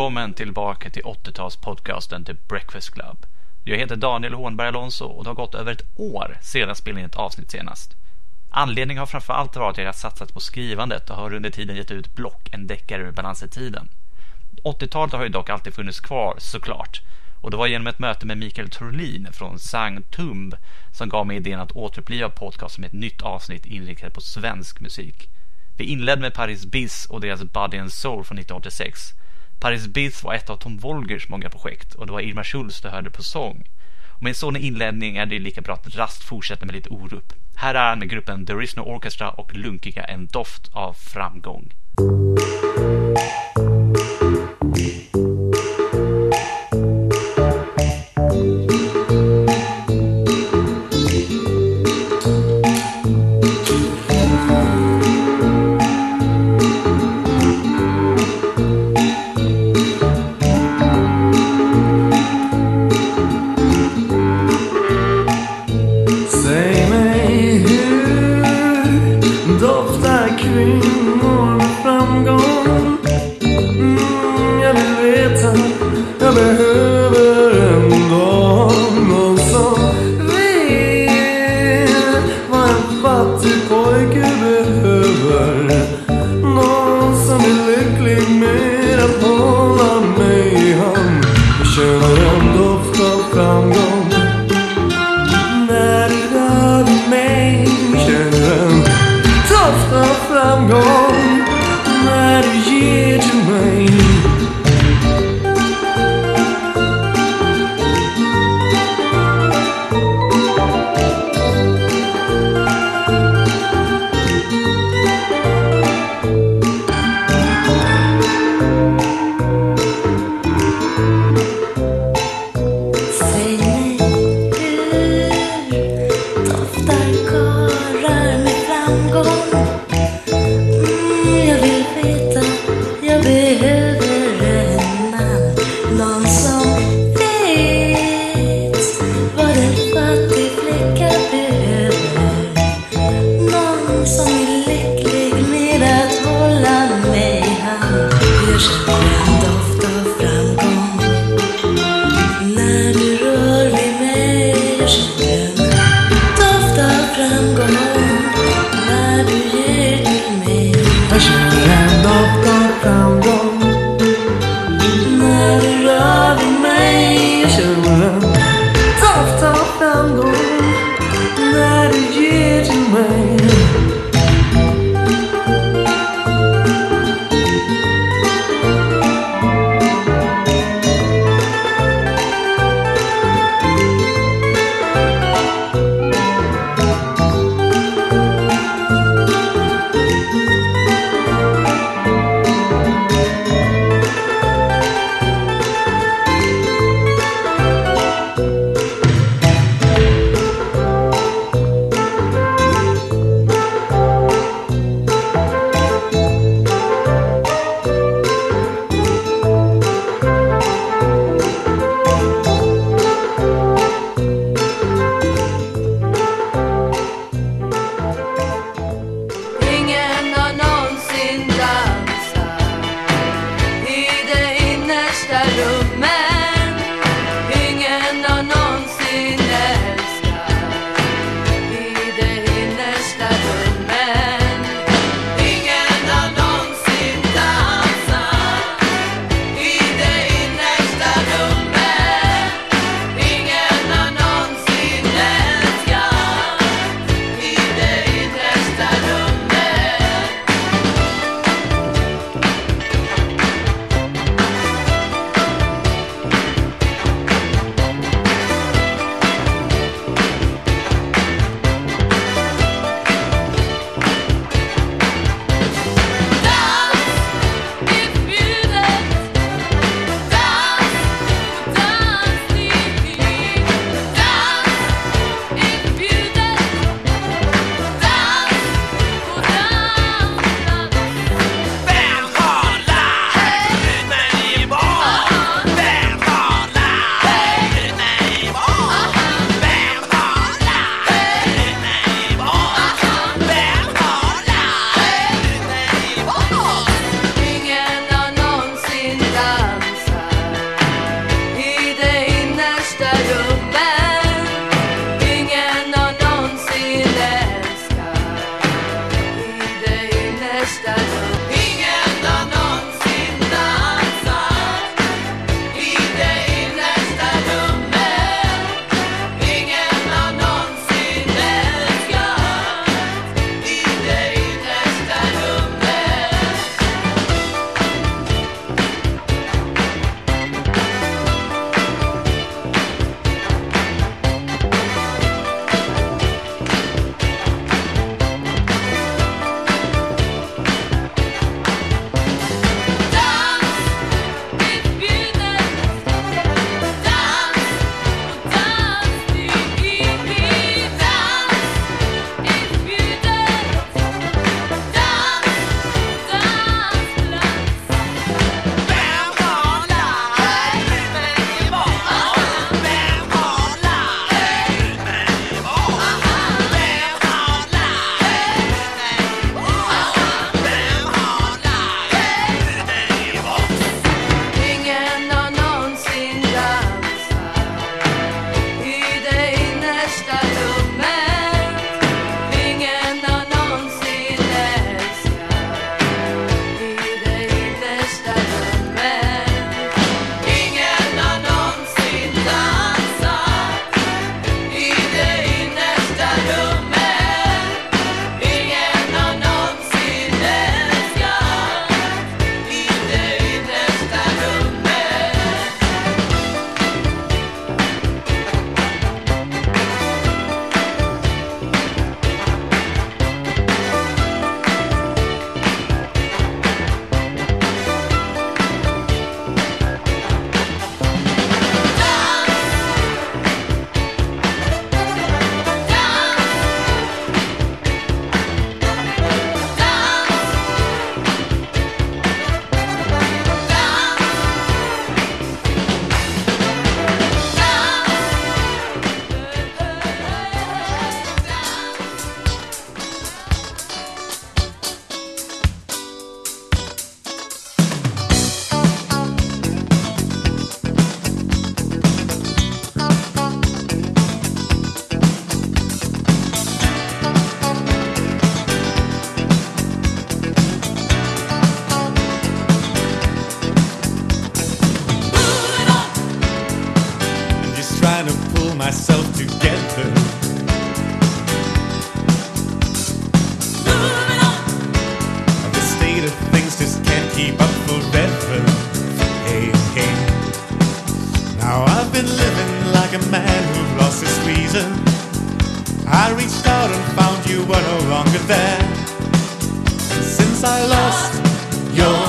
Välkommen tillbaka till 80-talspodcasten The Breakfast Club. Jag heter Daniel Hånberg Alonso och det har gått över ett år sedan jag spelade in ett avsnitt senast. Anledningen har framför allt varit att jag har satsat på skrivandet och har under tiden gett ut block, en deckare ur balansetiden. 80-talet har ju dock alltid funnits kvar såklart och det var genom ett möte med Mikael Torlin från Sang Tumb som gav mig idén att återuppliva podcasten med ett nytt avsnitt inriktat på svensk musik. Vi inledde med Paris Biz och deras Body and Soul från 1986. Paris Biz var ett av Tom Wolgers många projekt och det var Irma Schultz du hörde på sång. Och med en sådan inledning är det lika bra att rast fortsätta med lite orup. Här är han med gruppen There Is No Orchestra och Lunkiga En doft av framgång. fair. Since I lost your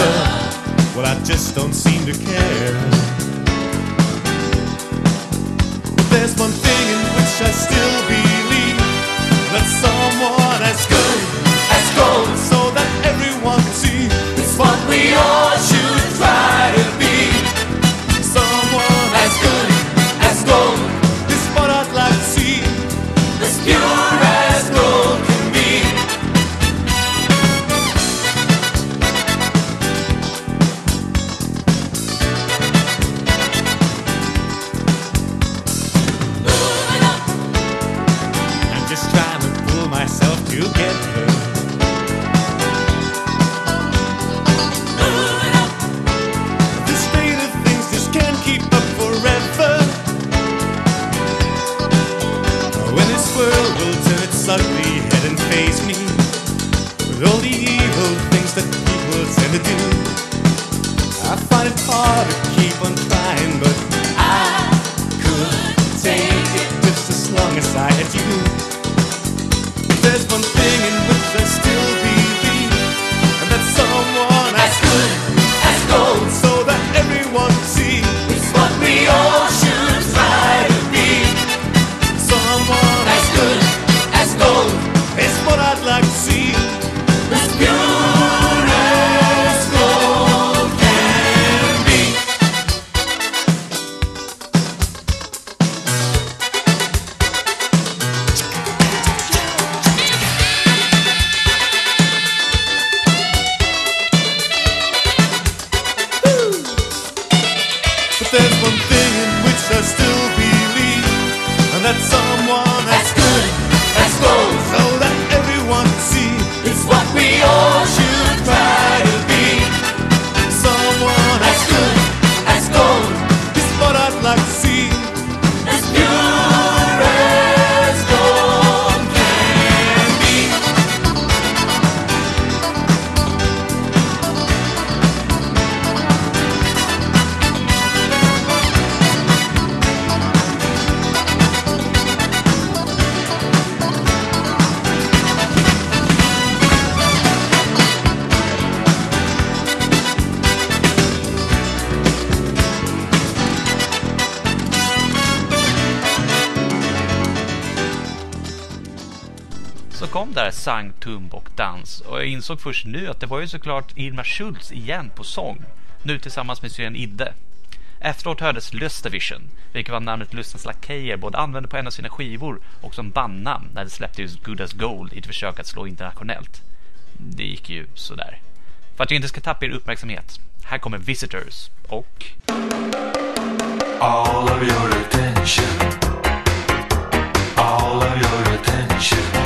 love, well, I just don't seem to care. But there's one thing in which I still believe. där sang, tumb och dans. Och jag insåg först nu att det var ju såklart Irma Schultz igen på sång, nu tillsammans med syrran Idde. Efteråt hördes Lustavision, vilket var namnet Lustens Lakejer både använde på en av sina skivor och som bandnamn när det släppte ut Good As Gold i ett försök att slå internationellt. Det gick ju sådär. För att jag inte ska tappa er uppmärksamhet, här kommer Visitors och... All of your attention All of your attention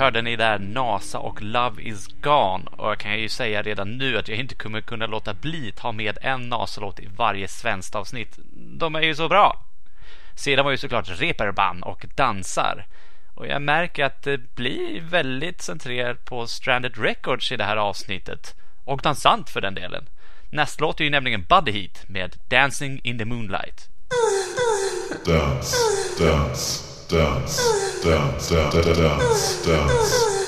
hörde ni där NASA och Love is gone och jag kan ju säga redan nu att jag inte kommer kunna låta bli att med en NASA-låt i varje svenskt avsnitt. De är ju så bra! Sedan var ju såklart Reeperbahn och Dansar. Och jag märker att det blir väldigt centrerat på Stranded Records i det här avsnittet. Och dansant för den delen. Nästa låt är ju nämligen Buddy Heat med Dancing in the Moonlight. dance, dance, dance, dance, dance, dance. Dance,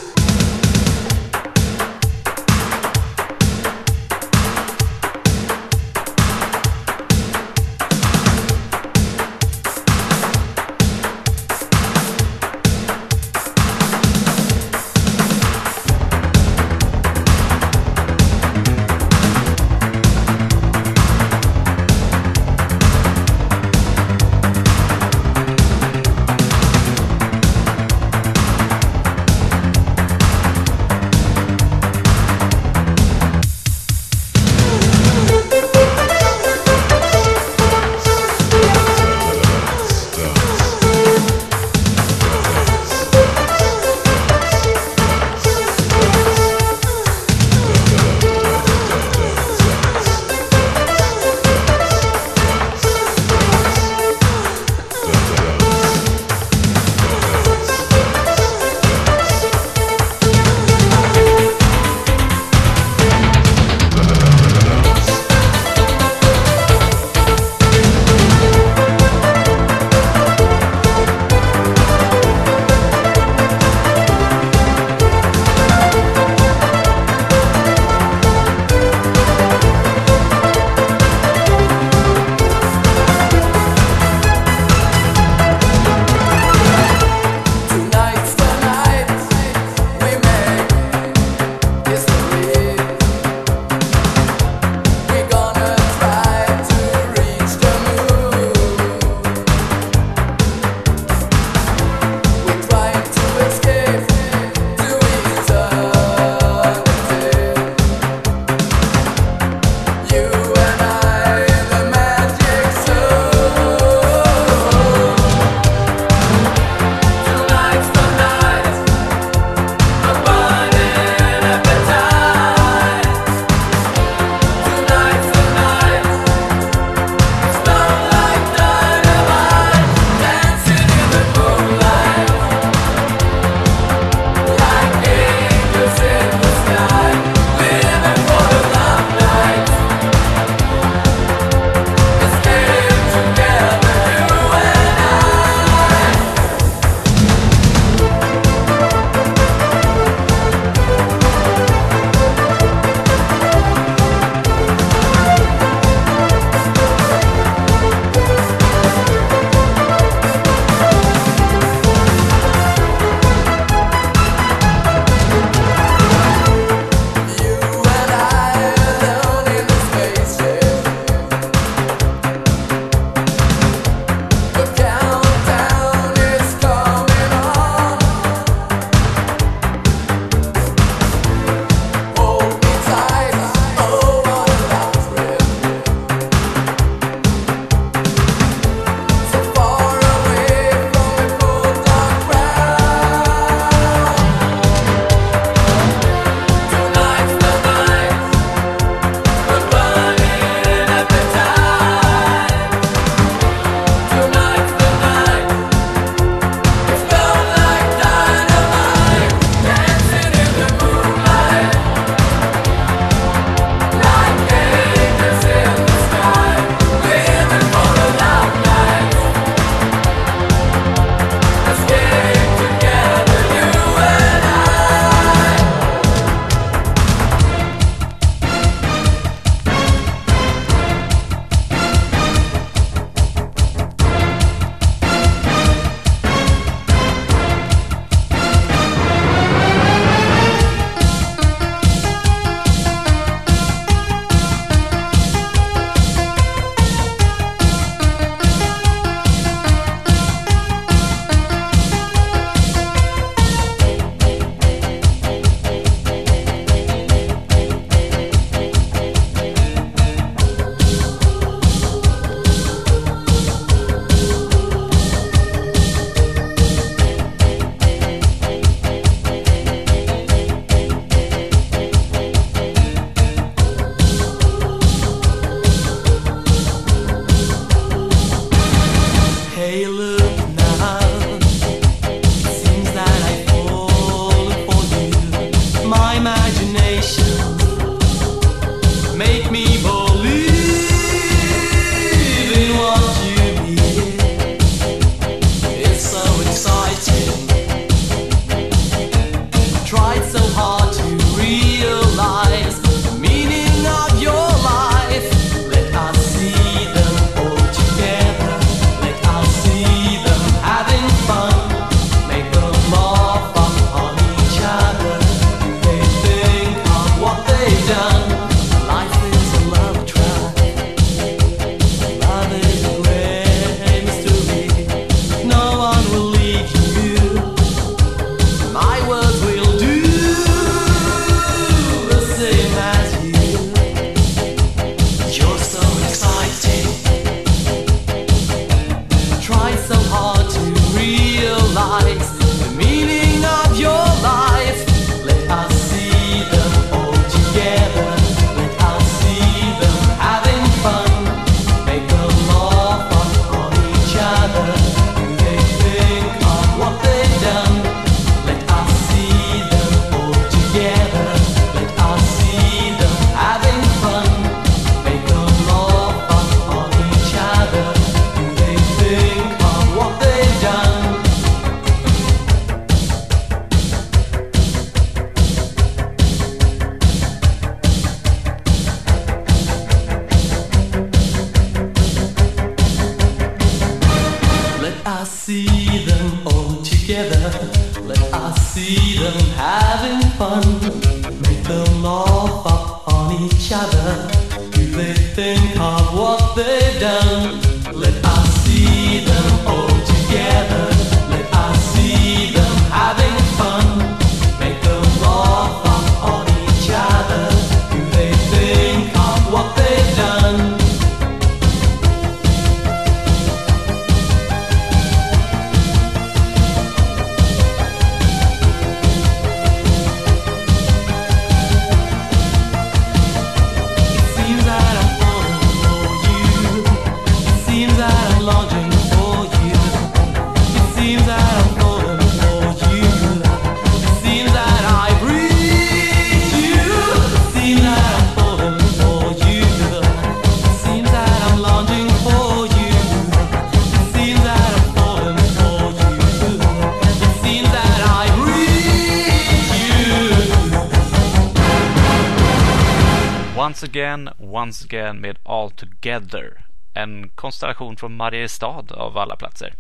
again, once again med All Together. En konstellation från Mariestad av alla platser.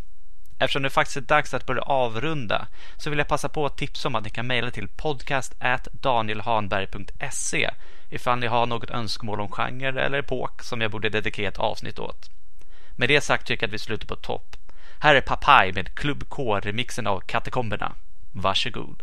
Eftersom det faktiskt är dags att börja avrunda så vill jag passa på att tipsa om att ni kan mejla till podcast danielhanberg.se ifall ni har något önskemål om genre eller epok som jag borde dedikera ett avsnitt åt. Med det sagt tycker jag att vi slutar på topp. Här är Papai med Klubb K-remixen av Katakomberna. Varsågod.